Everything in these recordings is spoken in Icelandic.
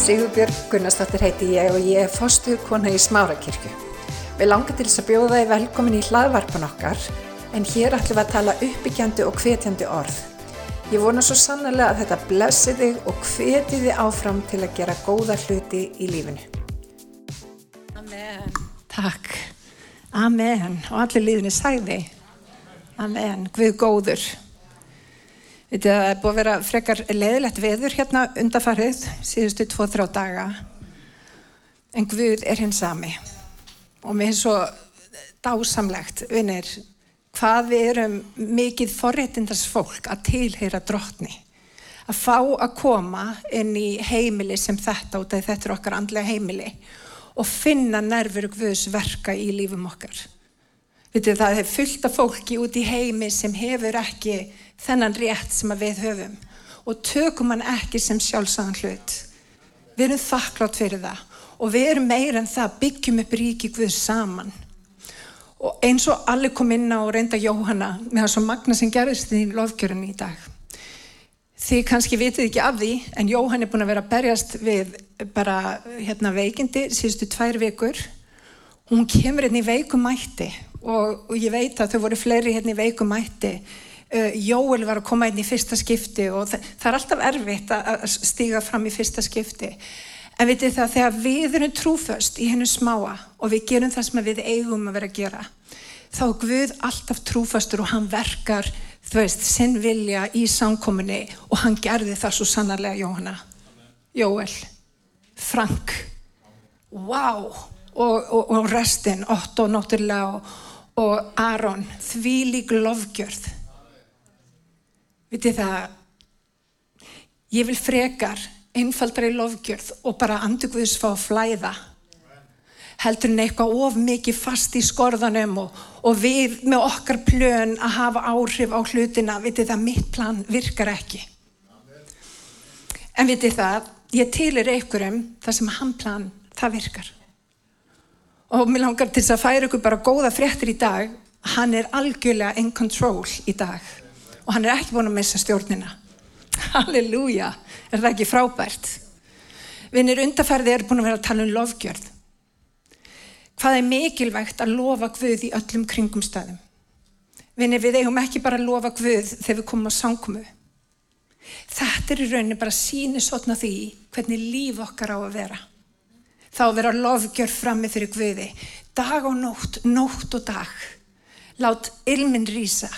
Sigurbjörg Gunnarsdóttir heiti ég og ég er fostuð kona í Smárakirkju. Við langar til þess að bjóða þið velkomin í hlaðvarpan okkar en hér ætlum við að tala uppbyggjandi og hvetjandi orð. Ég vona svo sannlega að þetta blessi þig og hveti þið áfram til að gera góða hluti í lífinu. Amen. Takk. Amen. Og allir líðinni sagði. Amen. Guð góður. Þetta er búið að vera frekar leðilegt veður hérna undafarið síðustu tvo-þrá daga. En Guð er hins sami. Og mér er svo dásamlegt, vinnir, hvað við erum mikið forréttindars fólk að tilheyra drottni. Að fá að koma inn í heimili sem þetta af þetta er okkar andlega heimili og finna nervur Guðs verka í lífum okkar. Vitið, það er fullt af fólki út í heimi sem hefur ekki þennan rétt sem við höfum og tökum hann ekki sem sjálfsagðan hlut. Við erum þakklátt fyrir það og við erum meira en það byggjum upp ríki Guð saman. Og eins og allir kom inn á reynda Jóhanna með það svo magna sem gerðist í lofgjörunni í dag. Þið kannski vitið ekki af því en Jóhann er búin að vera að berjast við bara hérna veikindi síðustu tvær vikur. Hún kemur hérna í veikumætti og, og ég veit að þau voru fleiri hérna í veikumætti uh, Jóel var að koma inn í fyrsta skipti og það, það er alltaf erfitt að stíga fram í fyrsta skipti. En vitið það þegar við erum trúföst í hennu smáa og við gerum það sem við eigum að vera að gera þá er Guð alltaf trúfastur og hann verkar þú veist, sinn vilja í samkominni og hann gerði það svo sannarlega Jóhanna. Jóel Frank. Wow og, og, og restin Otto náttúrulega og, og Aron því lík lofgjörð. Vitið það ég vil frekar einfaldra í lofgjörð og bara andugviðs fá að flæða heldur en eitthvað of mikið fast í skorðanum og, og við með okkar plön að hafa áhrif á hlutina. Vitið það mitt plan virkar ekki. En vitið það ég tilir einhverjum það sem hann plan það virkar og mér langar til þess að færa ykkur bara góða fréttir í dag. Hann er algjörlega in control í dag. Og hann er ekki búin að missa stjórnina. Halleluja, er það ekki frábært? Vinnir undarferði er búin að vera að tala um lofgjörð. Hvað er mikilvægt að lofa Guð í öllum kringum staðum? Vinnir við eigum ekki bara að lofa Guð þegar við komum á sangkomu þetta er í rauninni bara síni sotna því hvernig líf okkar á að vera þá vera lofgjörð frammi fyrir Guði. Dag og nótt, nótt og dag. Lát ilminn rýsa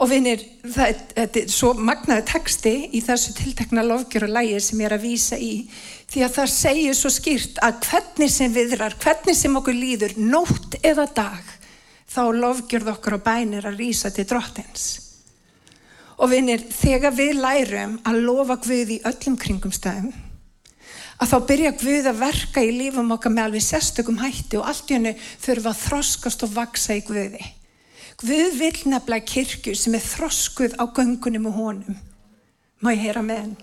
og vinir, þetta er svo magnaði texti í þessu tiltekna lofgjör og lægi sem ég er að vísa í. Því að það segir svo skýrt að hvernig sem viðrar, hvernig sem okkur líður nótt eða dag þá lofgjörð okkur á bænir að rýsa til drottins. Og vinir, þegar við lærum að lofa Guði í öllum kringum stæðum að þá byrja Guð að verka í lífum okkar með alveg sérstökum hætti og allt í hennu þurfa að þroskast og vaksa í Guði. Guð vil nefnilega kirkju sem er þroskuð á göngunum og honum. Má ég heyra með henn?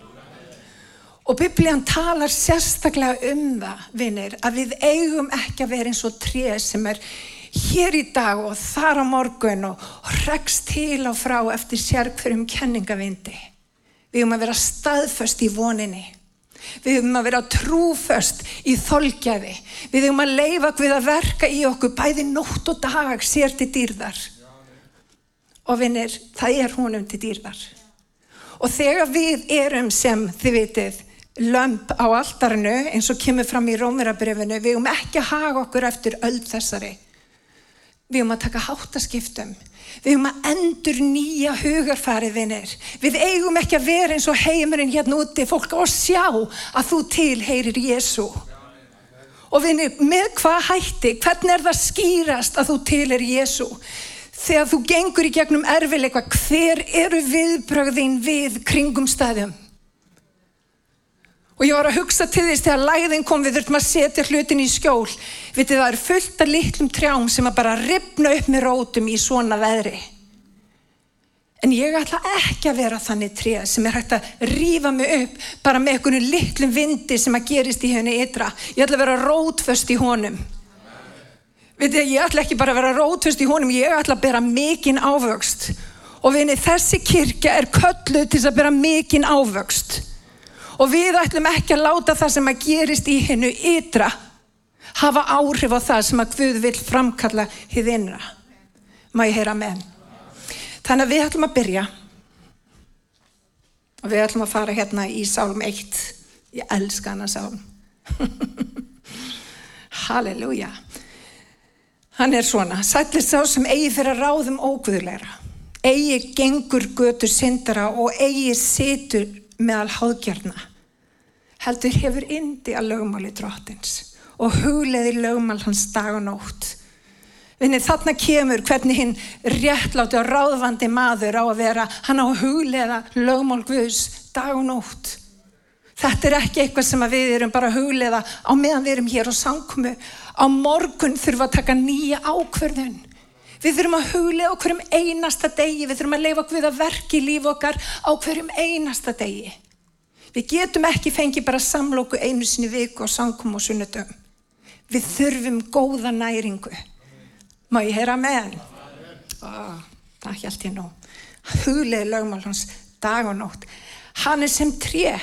Og biblían talar sérstaklega um það, vinnir, að við eigum ekki að vera eins og tré sem er hér í dag og þar á morgun og rekst til og frá eftir sérkverjum kenningavindi. Við eigum að vera staðföst í voninni. Við höfum að vera trúföst í þolkjaði. Við höfum að leifa við að verka í okkur bæði nótt og dag sér til dýrðar. Og vinnir, það er honum til dýrðar. Og þegar við erum sem, þið vitið, lömp á altarinu, eins og kemur fram í Rómirabrefinu, við höfum ekki að haga okkur eftir öll þessari. Við höfum að taka háttaskiptum. Við höfum að endur nýja hugarfarið vinnir. Við eigum ekki að vera eins og heimurinn hérna úti, fólk að sjá að þú tilheyrir Jésu. Og vinnir, með hvað hætti, hvernig er það skýrast að þú tilheyrir Jésu? Þegar þú gengur í gegnum erfileika, hver eru viðbröðin við kringum staðum? Og ég var að hugsa til þess þegar læðin kom við þurftum að setja hlutin í skjól. Vitið það er fullt af litlum trjám sem að bara ripna upp með rótum í svona veðri. En ég ætla ekki að vera þannig tré sem er hægt að rýfa mig upp bara með einhvern litlum vindi sem að gerist í henni ytra. Ég ætla að vera rótföst í honum. Vitið það, ég ætla ekki bara að vera rótföst í honum, ég ætla að bera mikinn ávöxt. Og vinni, þessi kirkja er kölluð til að bera mikinn ávöxt Og við ætlum ekki að láta það sem að gerist í hennu ytra hafa áhrif á það sem að Guð vil framkalla hið innra. Má ég heyra með. Þannig að við ætlum að byrja og við ætlum að fara hérna í sálum 1. Ég elska hana sálum. Halleluja. Hann er svona, sætlir sá sem eigi fyrir að ráðum óguðulegra, eigi gengur götu syndara og eigi situr meðal háðgjarna. Heldur hefur indi að lögmáli drottins og hugleði lögmál hans dag og nótt. Vinni þarna kemur hvernig hinn réttláti og ráðvandi maður á að vera, hann á að hugleða lögmál Guðs dag og nótt. Þetta er ekki eitthvað sem við erum bara að hugleða á meðan við erum hér á samkomi. Á morgun þurfum við að taka nýja ákverðun. Við þurfum að hugleða á hverjum einasta degi. Við þurfum að leifa Guð að verki líf okkar á hverjum einasta degi. Við getum ekki fengið bara samlóku einu sinni viku á samkomi og sunnudum. Við þurfum góða næringu. Má ég heyra með hann? Oh, það held ég nú. Hugleði lögmál hans dag og nótt. Hann er sem tré.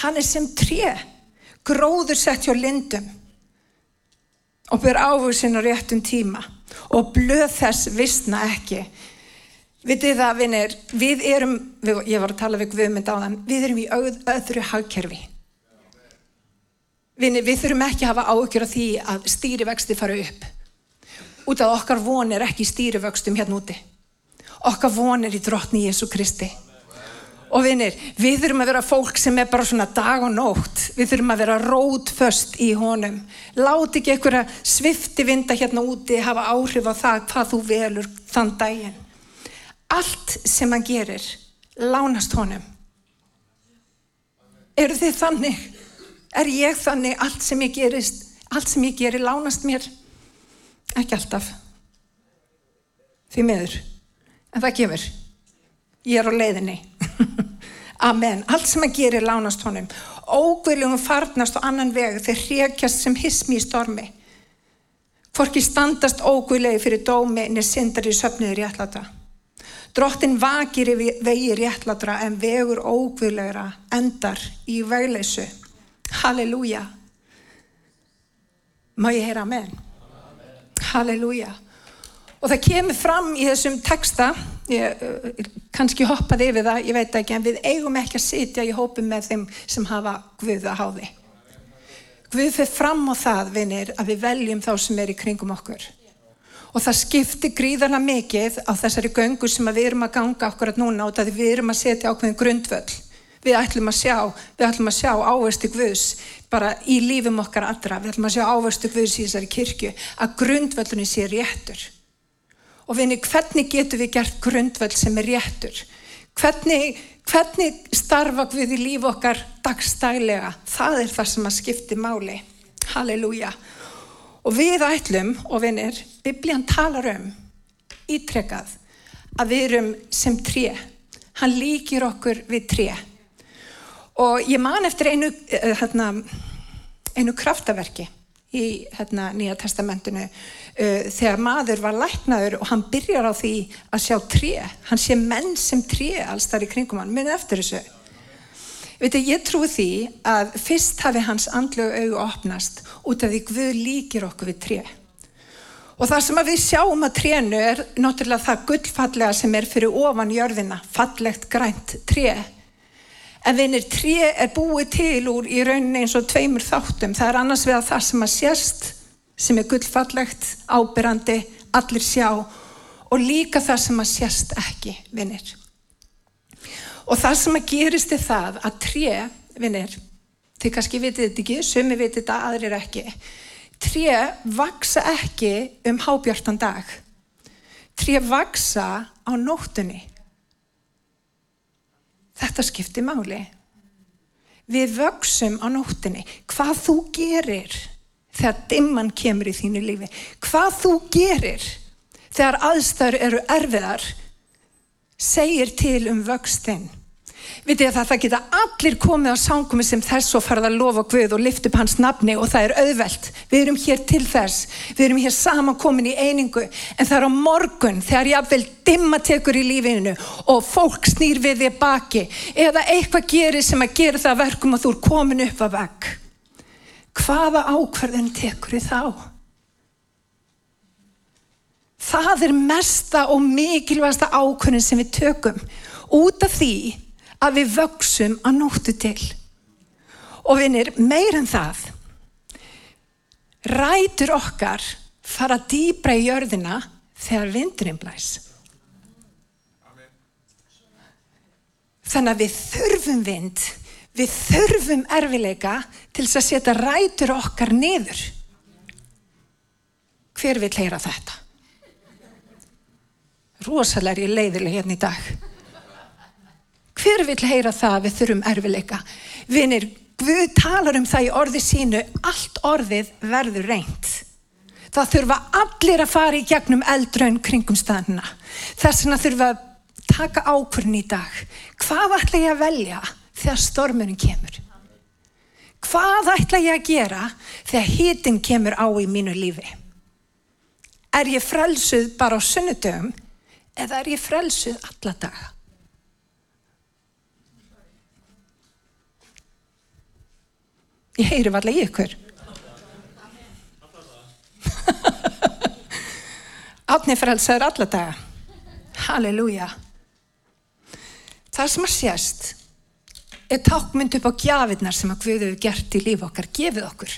Hann er sem tré, gróður sett hjá lindum og ber áhugsinn á réttum tíma og blöð þess vissna ekki. Vitið það, vinnir, við erum, ég var að tala við Guðmynd á þann, við erum í öðru hagkerfi. Vinnir, við þurfum ekki að hafa áhugjur af því að stýrivexti fara upp. Út af okkar vonir ekki stýrivöxtum hérna úti. Okkar vonir í drottni Jésu Kristi. Og vinir, við þurfum að vera fólk sem er bara svona dag og nótt. Við þurfum að vera rótföst í honum. Láti ekki einhverja svifti vinda hérna úti hafa áhrif á það hvað þú velur þann daginn. Allt sem hann gerir, lánast honum. Eru þið þannig? Er ég þannig allt sem ég gerist, allt sem ég gerir lánast mér? Ekki alltaf. Því meður. En það gefur. Ég er á leiðinni. Amen. Allt sem að gerir lánast honum. Ógveljum farnast og annan veg þeir hrekjast sem hismi í stormi. Hvorki standast ógveljegi fyrir dómi en er syndar í söfniði réttlata. Drottin vakir í vegi réttlatra en vegur ógveljegra endar í vegleysu. Halleluja. Má ég heyra amen? Halleluja. Og það kemur fram í þessum texta ég uh, kannski hoppaði yfir það, ég veit ekki en við eigum ekki að sitja í hópum með þeim sem hafa Guð að háði. Guð fyrir fram á það vinir að við veljum þá sem er í kringum okkur. Og það skiptir gríðarna mikið á þessari göngu sem við erum að ganga okkur að núna og það við erum að setja ákveðin grundvöll. Við ætlum að sjá, við ætlum að sjá áverstu Guðs bara í lífum okkar allra, við ætlum að sjá áverstu Guðs í þessari kirkju að grundvöllunni sé réttur og vinni hvernig getur við gert grundvöld sem er réttur? Hvernig, hvernig starfa við í líf okkar dagstælega það er það sem að skipti máli. Halleluja. Og við ætlum og vinnir biblían talar um ítrekkað að við erum sem tré. Hann líkir okkur við tré. Og ég man eftir einu eh, hérna, einu kraftaverki í hérna, Nýja testamentinu uh, þegar maður var læknaður og hann byrjar á því að sjá tré hann sé menn sem tré alls þar í kringum hann, minn eftir þessu. Veitu, ég trúi því að fyrst hafi hans andlegu auðu opnast út af því Guð líkir okkur við tré. Og það sem við sjáum að trénu er náttúrulega það gullfallega sem er fyrir ofan jörðina fallegt grænt tré. En vinir, tré er búið til úr í rauninni eins og tveimur þáttum. Það er annars vegar það sem að sérst, sem er gullfallegt, ábyrrandi, allir sjá og líka það sem að sérst ekki, vinir. Og það sem að gerist er það að tré, vinir, þið kannski vitið þetta ekki, sumi vitið þetta, aðrir ekki. Tré vaksa ekki um hábjartan dag. Tré vaksa á nóttunni. Þetta skiptir máli. Við vöksum á nóttinni. Hvað þú gerir þegar dimman kemur í þínu lífi. Hvað þú gerir þegar aðstæður eru erfiðar segir til um vöxtinn. Vitið að það, það geta allir komið á sangumi sem þess og farið að lofa Guð og lift upp hans nafni og það er auðvelt. Við erum hér til þess, við erum hér saman komin í einingu en það er á morgun þegar jáfnvel dimma tekur í lífinu og fólk snýr við þér baki eða eitthvað gerir sem að gera það verkum að þú er komin upp að vegg. Hvaða ákverðin tekur þið þá? Það er mesta og mikilvægsta ákverðin sem við tökum út af því að við vöksum að nóttu til. Og vinir, meir en það, rætur okkar fara dýbra í jörðina þegar vindurinn blæs. Þannig að við þurfum vind, við þurfum erfileika til þess að setja rætur okkar niður. Hver vil heyra þetta? Rósalega er ég leiðileg hérna í dag. Hver vil heyra það við þurfum erfileika? Vinir, Guð talar um það í orði sínu, allt orðið verður reynd. Það þurfa allir að fara í gegnum eldraun kringum staðina. Þess vegna þurfa að taka ákvörn í dag. Hvað ætla ég að velja þegar stormurinn kemur? Hvað ætla ég að gera þegar hitin kemur á í mínu lífi? Er ég frelsuð bara á sunnudögum eða er ég frelsuð alla daga? Ég heyri varlega í ykkur. Átni frelsaður alla daga. Halleluja. Það sem að sést er tákmynd upp á gjafirnar sem að Guðu hefur gert í líf okkar, gefið okkur.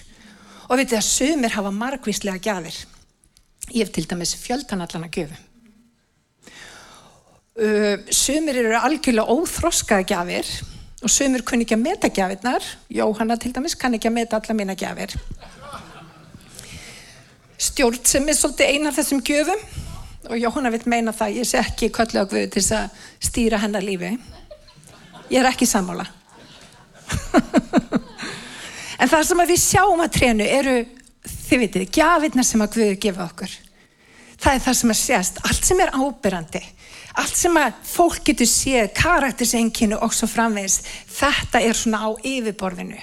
Og við veitum að sumir hafa margvíslega gjafir. Ég hef til dæmis fjöldanallana göfu. Uh, sumir eru algjörlega óþroskaða gjafir og sömur kunni ekki að meta gjafirnar Jóhanna til dæmis kann ekki að meta alla mína gjafir stjórn sem er svolítið eina af þessum gjöfum og Jóhanna vil meina það ég sé ekki köllu á Guði til að stýra hennar lífi ég er ekki sammála en það sem við sjáum að trénu eru þið vitið, gjafirnar sem að Guði gefa okkur það er það sem að sést allt sem er ábyrrandi allt sem að fólk getur séð, karaktersenkinu og svo framvegis, þetta er svona á yfirborðinu.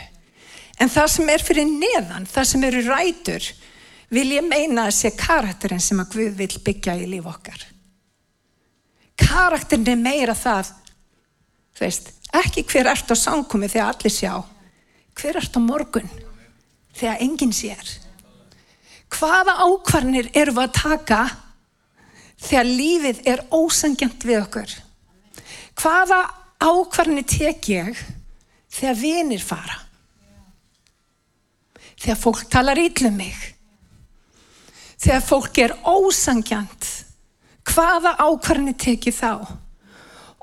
En það sem er fyrir neðan, það sem eru rætur, vil ég meina að sé karakterin sem að Guð vil byggja í líf okkar. Karakterin er meira það, þú veist, ekki hver ert á sangkomi þegar allir sjá, hver ert á morgun þegar enginn sér. Hvaða ákvarnir eru við að taka þegar lífið er ósangjant við okkur? Hvaða ákvarni tek ég þegar vinir fara? Þegar fólk talar íllum mig? Þegar fólk er ósangjant, hvaða ákvarni tek ég þá?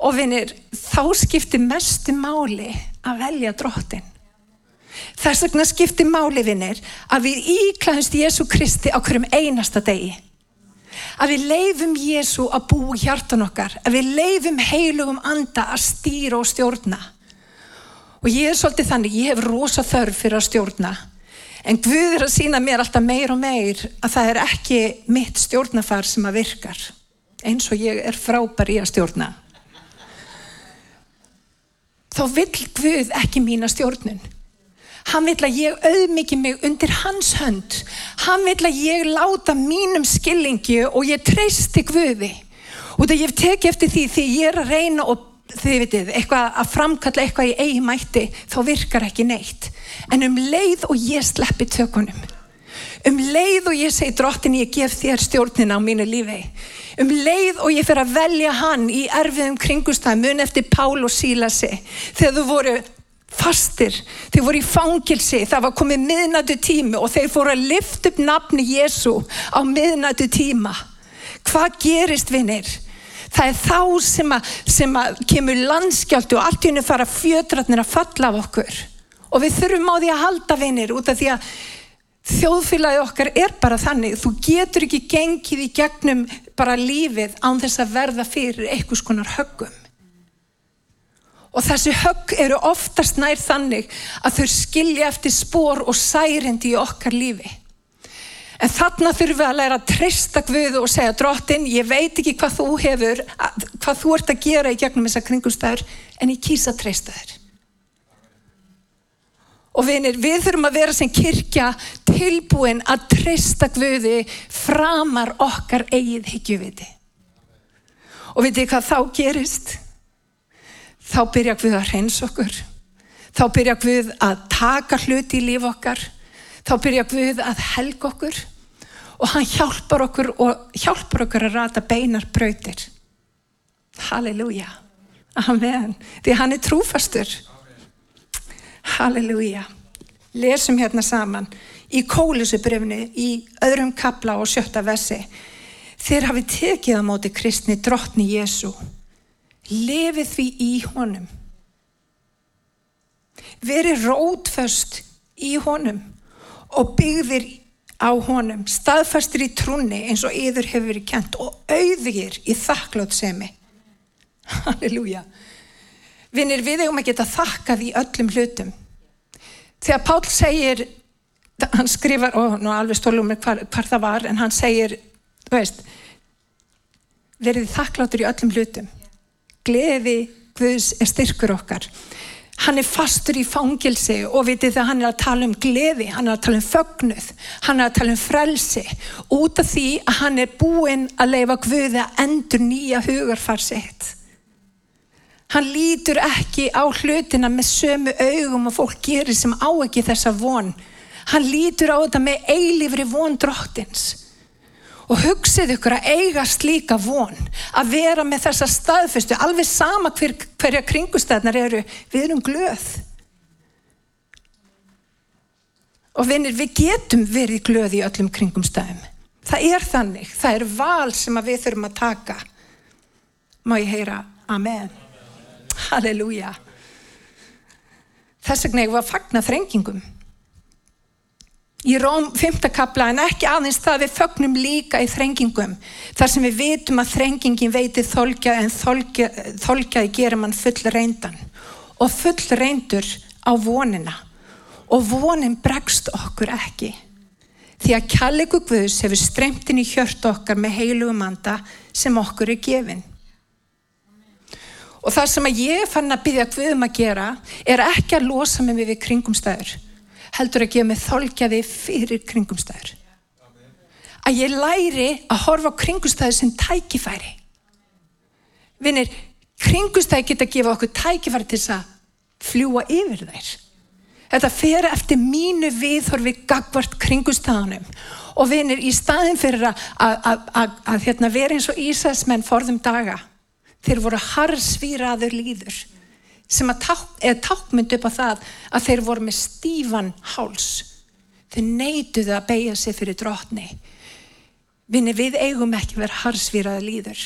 Og vinir, þá skiptir mestu máli að velja drottin. Þess vegna skiptir máli, vinir, að við íklæðumst Jésu Kristi á hverjum einasta degi að við leifum Jésu að búa hjartan okkar, að við leifum heilugum anda að stýra og stjórna. Og ég er svolítið þannig, ég hef rosa þörf fyrir að stjórna, en Guð er að sína mér alltaf meir og meir að það er ekki mitt stjórnafar sem að virkar, eins og ég er frábær í að stjórna. Þá vil Guð ekki mína stjórnun. Hann vil að ég auðmiki mig undir hans hönd. Hann vil að ég láta mínum skillingi og ég treysti Guði. Og það ég teki eftir því því ég er að reyna og þið vitið, eitthvað að framkalla eitthvað í eigi mætti, þá virkar ekki neitt. En um leið og ég sleppi tökunum. Um leið og ég segi drottin ég gef þér stjórnina á mínu lífi. Um leið og ég fer að velja hann í erfiðum kringustæð mun eftir Pál og Sílasi. Þegar þú voru fastir, þeir voru í fangilsi, það var komið miðnættu tími og þeir fóru að lifta upp nafni Jésu á miðnættu tíma. Hvað gerist vinnir? Það er þá sem að, sem að kemur landskjáltu og allt í hennu fara fjötratnir að falla af okkur. Og við þurfum á því að halda vinnir út af því að þjóðfélagi okkar er bara þannig. Þú getur ekki gengið í gegnum bara lífið án þess að verða fyrir einhvers konar höggum. Og þessi högg eru oftast nær þannig að þau skilja eftir spór og særindi í okkar lífi. En þarna þurfum við að læra að treysta Guð og segja drottin, ég veit ekki hvað þú hefur, hvað þú ert að gera í gegnum þessa kringumstæður, en ég kýsa að treysta þér. Og vinir, við þurfum að vera sem kirkja tilbúin að treysta Guði framar okkar eigið higgjuviti. Og veitir hvað þá gerist? Þá byrja Guð að hreins okkur. Þá byrja Guð að taka hluti í líf okkar. Þá byrja Guð að helga okkur og hann hjálpar okkur og hjálpar okkur að rata beinar brautir. Halleluja. Amen. Því hann er trúfastur. Halleluja. Lesum hérna saman í kólusubrifni í öðrum kapla og sjötta vessi. Þeir hafi tekið á móti kristni drottni Jésu. Lefið því í honum. Verið rótföst í honum og byggðir á honum, staðfastir í trúni eins og yður hefur verið kent og auðvigir í þakklótsemi. Halleluja. Vinnir við eigum að geta þakkað í öllum hlutum. Þegar Pál segir, hann skrifar, og nú alveg stólum mér hvar, hvar það var, en hann segir, þú veist, verið þakkláttur í öllum hlutum. Gleði Guðs er styrkur okkar hann er fastur í fangilsi og vitið það hann er að tala um gleði, hann er að tala um fögnuð, hann er að tala um frelsi út af því að hann er búinn að leifa Guði að endur nýja hugarfarsitt. Hann lítur ekki á hlutina með sömu augum og fólk gerir sem á ekki þessa von. Hann lítur á þetta með eilifri von drottins. Og hugsið ykkur að eiga slíka von að vera með þessa staðfestu alveg sama hver, hverja kringustæðnar eru við erum glöð. Og vinnir við getum verið glöð í öllum kringumstæðum. Það er þannig, það er val sem við þurfum að taka. Má ég heyra? Amen. Halleluja. Þess vegna ég var fagna þrengingum. Í Róm 5. kapla en ekki aðeins það við fögnum líka í þrengingum. Þar sem við vitum að þrengingin veitir þolkja en þolkja, þolkjaði gerir mann full reyndan og full reyndur á vonina. Og vonin bregst okkur ekki. Því að kjalliku Guðs hefur streymtin í hjört okkar með heilugum anda sem okkur er gefin og það sem að ég fann að byggja Guðum að gera er ekki að losa mig við kringumstæður heldur að gefa mig þolkjaði fyrir kringumstæður. Að ég læri að horfa á kringumstæður sem tækifæri. Vinnir, kringumstæði geta að gefa okkur tækifæri til þess að fljúa yfir þær. Þetta fer eftir mínu viðhorfi gagvart kringumstæðanum og vinnir í staðin fyrir að, að, að, að hérna, vera eins og Ísæsmenn forðum daga. Þeir voru harsvíraður líður sem ták, er tákmynd upp á það að þeir voru með stífan háls. Þeir neituðu að beigja sig fyrir drotni. Vinni við eigum ekki verið harsvíraða líður.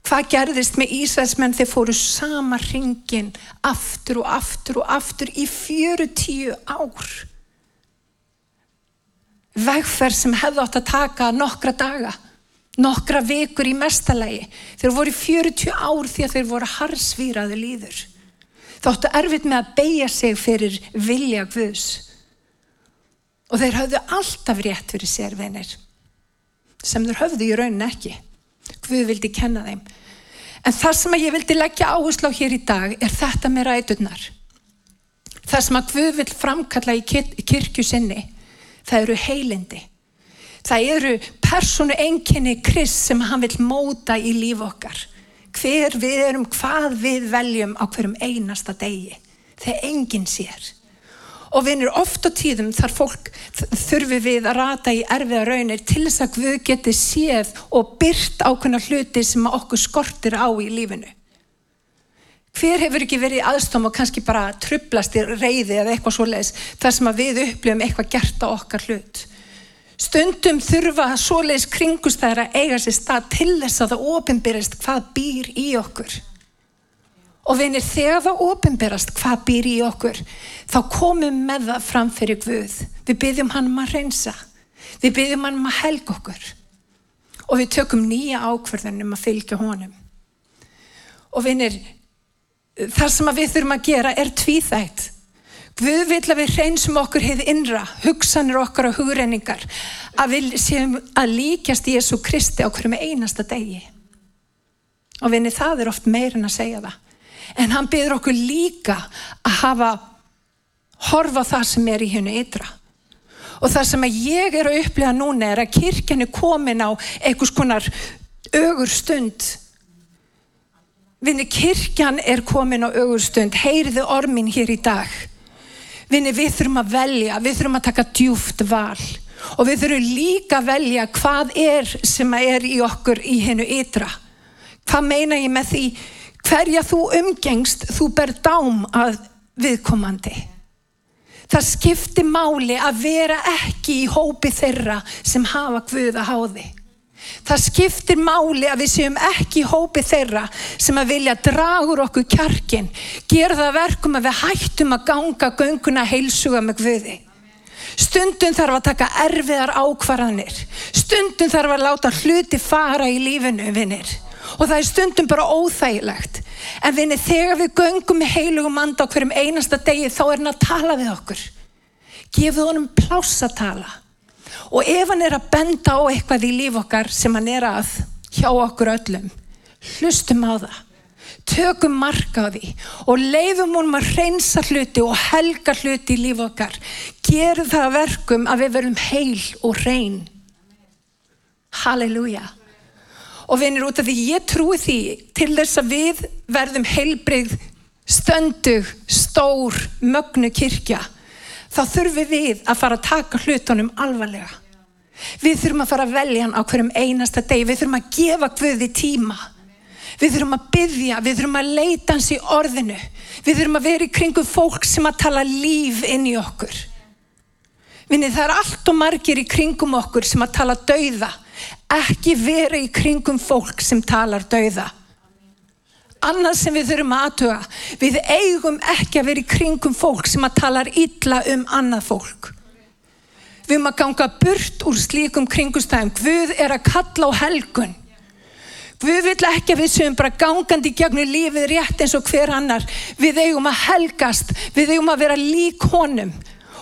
Hvað gerðist með Ísæsmenn þeir fóru sama ringin aftur og aftur og aftur í fjöru tíu ár? Vegferð sem hefði átt að taka nokkra daga, nokkra vikur í mestalagi. Þeir voru í fjöru tíu ár því að þeir voru harsvíraði líður. Þóttu erfitt með að beigja sig fyrir vilja Guðs. Og þeir höfðu alltaf rétt fyrir sér venir sem þeir höfðu í raunin ekki. Guð vildi kenna þeim. En það sem ég vildi leggja áherslu á hér í dag er þetta með ræturnar. Það sem að Guð vil framkalla í kirkju sinni það eru heilindi það eru personu enginni krist sem hann vil móta í líf okkar. Hver við erum, hvað við veljum á hverjum einasta degi. Þegar enginn sér. Og erum oft á tíðum þar fólk þurfi við að rata í erfiða raunir til þess að við geti séð og byrt ákveðna hluti sem okkur skortir á í lífinu. Hver hefur ekki verið aðstofn og kannski bara trublast í reyði eða eitthvað svo leiðis þar sem við upplifum eitthvað gert á okkar hlut Stundum þurfa svoleiðis kringustæðar að eiga sér stað til þess að það ofinbyrjast hvað býr í okkur. Og vinir þegar það ofinbyrjast hvað býr í okkur, þá komum með það fram fyrir Guð. Við byggjum hann um að reynsa. Við byggjum hann um að helga okkur. Og við tökum nýja ákverðunum að fylgja honum. Og vinir, þar sem við þurfum að gera er tvíþægt. Guð vil að við hreinsum okkur heið innra, hugsanir okkar og hugreiningar, að við séum að líkjast Jésu Kristi hverju með einasta degi. Og vinni það er oft meirinn að segja það. En hann byrður okkur líka að hafa horfa það sem er í hennu ytra. Og það sem ég er að upplifa núna er að kirkjan er komin á einhvers konar ögur stund. Vinni, kirkjan er komin á ögur stund. Heyriði ormin hér í dag. Vinni, við þurfum að velja, við þurfum að taka djúft val. Og við þurfum líka að velja hvað er sem er í okkur í hennu ytra. Hvað meina ég með því? Hverja þú umgengst, þú ber dám að viðkomandi. Það skiptir máli að vera ekki í hópi þeirra sem hafa Guð að háði. Það skiptir máli að við séum ekki hópi þeirra sem að vilja dragur okkur kjarkin, gera það verkum að við hættum að ganga gönguna heilsuga með Guði. Stundum þarf að taka erfiðar ákvarðanir, stundum þarf að láta hluti fara í lífinu, vinnir. Og það er stundum bara óþægilegt. En vinni, þegar við göngum með heilugum manda á hverjum einasta degi, þá er hann að tala við okkur. Gefið honum pláss að tala. Og ef hann er að benda á eitthvað í líf okkar sem hann er að hjá okkur öllum, hlustum á það. Tökum marka á því og leifum honum að reynsa hluti og helga hluti í líf okkar. Gerum það verkum að við verum heil og reyn. Halleluja. Og vinir út af því ég trúi því til þess að við verðum heilbrið, stöndug, stór, mögnu kirkja, þá þurfum við að fara að taka hlutunum alvarlega. Við þurfum að fara að velja hann á hverjum einasta deg, við þurfum að gefa Guði tíma. Við þurfum að byggja, við þurfum að leita hans í orðinu. Við þurfum að vera í kringum fólk sem að tala líf inn í okkur. Vinni, það er allt og margir í kringum okkur sem að tala dauða ekki vera í kringum fólk sem talar dauða. Annað sem við þurfum aðtuga, við eigum ekki að vera í kringum fólk sem að talar illa um annað fólk. Við erum að ganga burt úr slíkum kringustæðum. Guð er að kalla á helgun. Guð vil ekki að við séum bara gangandi gegnum lífið rétt eins og hver annar. Við eigum að helgast, við eigum að vera lík honum.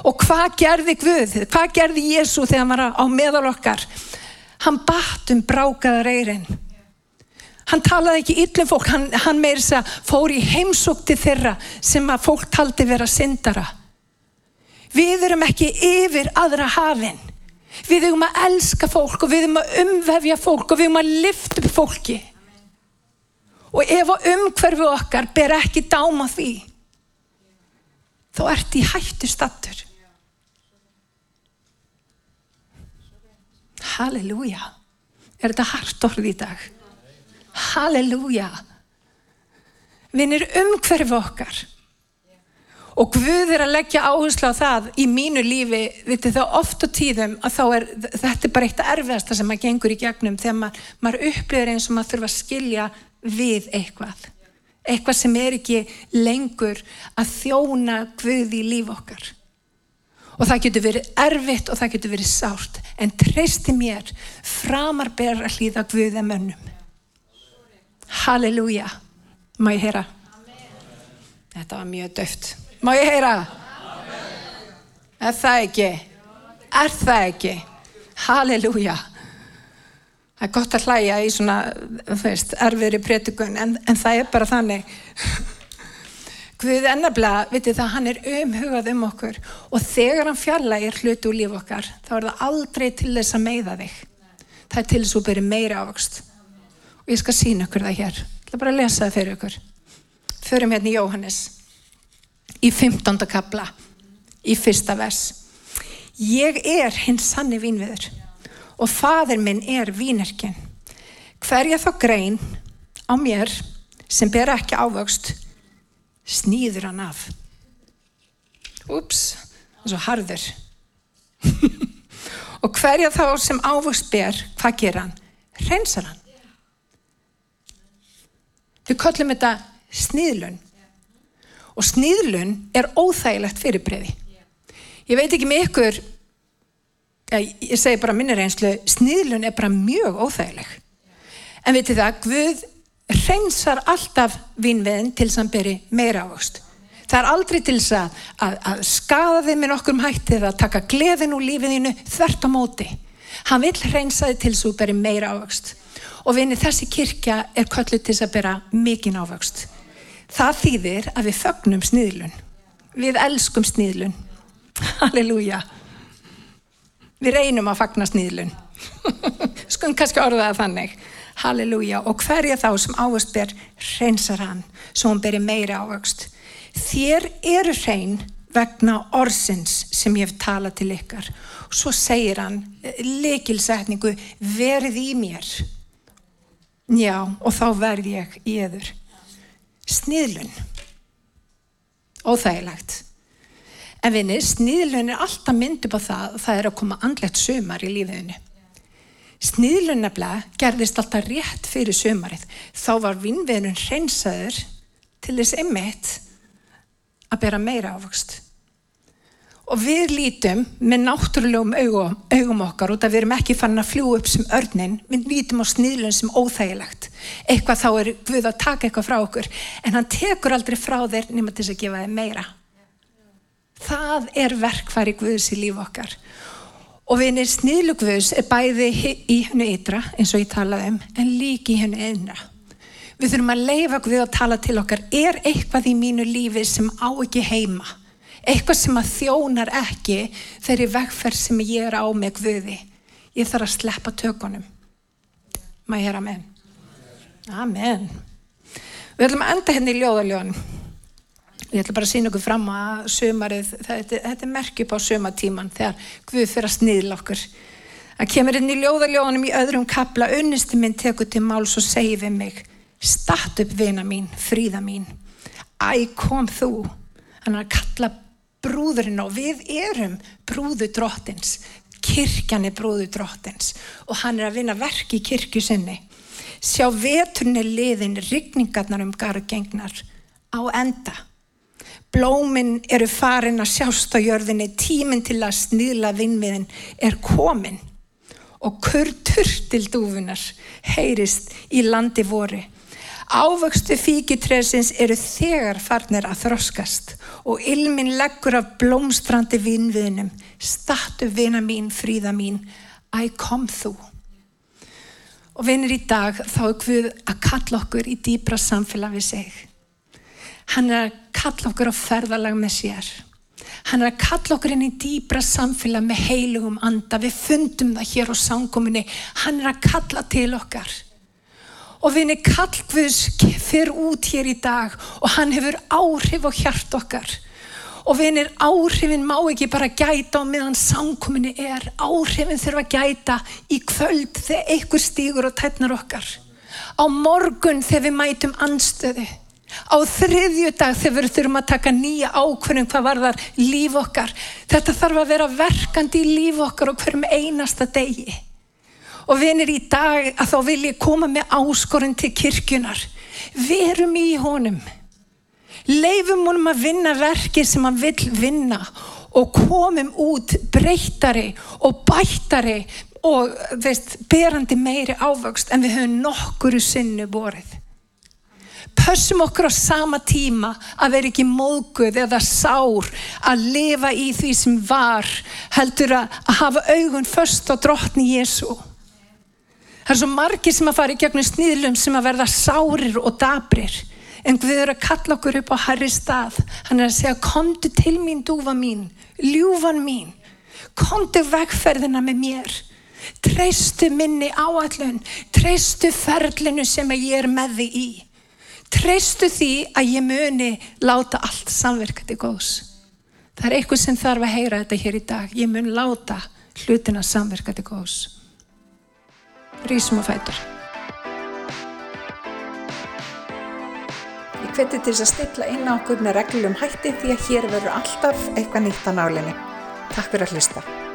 Og hvað gerði Guð? Hvað gerði Jésu þegar hann var á meðal okkar? hann batt um brákaðar eirinn hann talaði ekki yllum fólk. Hann, hann meir þess að fór í heimsókti þeirra sem að fólk taldi vera syndara. Við erum ekki yfir aðra hafinn við erum að elska fólk og við erum að umvefja fólk og við erum að lifta upp fólki. Og ef að umhverfu okkar ber ekki dáma því þá ert í hættu stattur Halleluja. Er þetta hart orð í dag? Halleluja. Vinnir umhverfu okkar. Og Guð er að leggja áherslu á það í mínu lífi, vitið þá oft á tíðum að þá er, þetta er bara eitt erfiðasta sem maður gengur í gegnum þegar maður, maður upplifir eins og maður þurfa að skilja við eitthvað. Eitthvað sem er ekki lengur að þjóna Guð í líf okkar og það getur verið erfitt og það getur verið sárt en treysti mér framar ber að hlýða Guða mönnum Halleluja Má ég heyra? Amen. Þetta var mjög döft Má ég heyra? Amen. Er það ekki? Er það ekki? Halleluja Það er gott að hlæja í svona, þú veist, erfiðri prétikun en, en það er bara þannig Guð ennabla, vitið það, hann er umhugað um okkur og þegar hann fjallægir hluti úr líf okkar, þá er það aldrei til þess að meiða þig. Það er til þess að byrja meira ávokst. Og ég skal sína okkur það hér. Ég ætla bara að lesa það fyrir okkur. Förum hérna í Jóhannes, í 15. kabla, í fyrsta vers. Ég er hins sanni vínviður og fadir minn er vínerkin. Hverja þá grein á mér sem ber ekki ávokst snýður hann af ups, það er svo harður og hverja þá sem ávust ber, hvað ger hann? reynsar hann við kollum þetta snýðlun og snýðlun er óþægilegt fyrirbreyði ég veit ekki með ykkur ég segi bara minni reynslu snýðlun er bara mjög óþægileg en veitir það, Guð reynsar alltaf vinnveðin til þess að hann beri meira ávöxt. Það er aldrei til þess að, að, að skada þið með okkur um hætti eða að taka gleðin úr lífiðinu þvert á móti. Hann vil hreinsa þið til þess að þú berir meira ávöxt. Og vinni þessi kirkja er kölluð til að bera mikinn ávöxt. Það þýðir að við fögnum sniðlun. Við elskum sniðlun. Halleluja. Við reynum að fagna sniðlun. Skum kannski orða það þannig. Halleluja. Og hverja þá sem ávöxt ber hreinsar hann, svo hann beri meira ávöxt þér eru hrein vegna orðsins sem ég hef talað til ykkar svo segir hann leikilsetningu verð í mér já. Og þá verð ég í eður sniðlun. Óþægilegt. En vinni sniðlun er alltaf mynd upp á það og það er að koma andlegt sömar í lífiðinu sniðlun nefnilega gerðist alltaf rétt fyrir sömarið þá var vinnveðnun hreinsaður til þess einmitt að bera meira ávöxt. Og við lítum með náttúrulegum augum, augum okkar út að við erum ekki fann að fljú upp sem örnin, við lítum á sniðlun sem óþægilegt. Eitthvað þá er Guð að taka eitthvað frá okkur, en hann tekur aldrei frá þér nema til þess að gefa þér meira. Það er verkfæri Guðs í líf okkar. Og við erum sniðlu Guðs er bæði í hennu ytra, eins og ég talaði um, en líki í hennu einra. Við þurfum að leifa við að tala til okkar. Er eitthvað í mínu lífi sem á ekki heima? Eitthvað sem að þjónar ekki þeirri vegferð sem ég er á með Guði. Ég þarf að sleppa tökunum. Ég hera amen? Amen. Við ætlum að enda henni hérna í ljóðaljóðan. Ég ætla bara að sína okkur fram að sömarið, þetta, þetta er merkjup á sömatíman þegar Guð fyrir að sniðla okkur. Það kemur inn í ljóðaljóðanum í öðrum kapla, unnistu minn tekur til máls og segi við mig Statt upp vina mín, fríða mín. Æ kom þú. Hann er að kalla brúðurinn og við erum brúðu drottins. Kirkjan er brúðu drottins og hann er að vinna verk í kirkju sinni. Sjá veturni liðin, rigningarnar um gargengnar á enda. Blóminn eru farin að sjást á jörðinni, tíminn til að sníla vinnviðin er komin og kurtur til dúfunar heyrist í landi voru. Ávöxtu fíkitresins eru þegar farnir að þroskast og ilmin leggur af blómstrandi vinnviðnum. Stattu vina mín, fríða mín, æ kom þú. Og vinir í dag þá er Guð að kalla okkur í dýbra samfélag við seg. Hann er að kalla okkur á ferðalag með sér. Hann er að kalla okkur inn í dýbra samfélag með heilugum anda. Við fundum það hér á sanguminni. Hann er að kalla til okkar og vinni kallkvöðs fyrir út hér í dag og hann hefur áhrif á hjart okkar. Og vinir áhrifin má ekki bara gæta á meðan samkominni er. Áhrifin þurfa að gæta í kvöld þegar einhver stýgur og tætnar okkar. Á morgun þegar við mætum anstöðu á þriðju dag þegar við þurfum að taka nýja ákvörðum hvað var þar líf okkar. Þetta þarf að vera verkandi í líf okkar og hverjum einasta degi Og vinir í dag að þá vil ég koma með áskorinn til kirkjunar. Verum í honum. Leifum honum að vinna verki sem hann vil vinna og komum út breytari og bættari og veist, berandi meiri ávöxt en við höfum nokkuru sinnu borið. Pössum okkur á sama tíma að vera ekki móguð eða sár að lifa í því sem var heldur að hafa augun först á drottni Jésu. Það er svo margir sem að fara í gegnum sníðlum sem að verða sárir og dabrir. En við erum að kalla okkur upp á harri stað. Hann er að segja, komdu til mín, dúfa mín, ljúfan mín. Komdu vegferðina með mér. Treystu minni áallun. Treystu ferlinu sem ég er með þig í. Treystu því að ég muni láta allt samverkandi góðs. Það er eitthvað sem þarf að heyra þetta hér í dag. Ég mun láta hlutina samverkandi góðs. Rísum og fætur. Ég hveti til þess að stilla inn á okkur með reglum hætti því að hér verður alltaf eitthvað nýtt á nálinni. Takk fyrir að hlusta.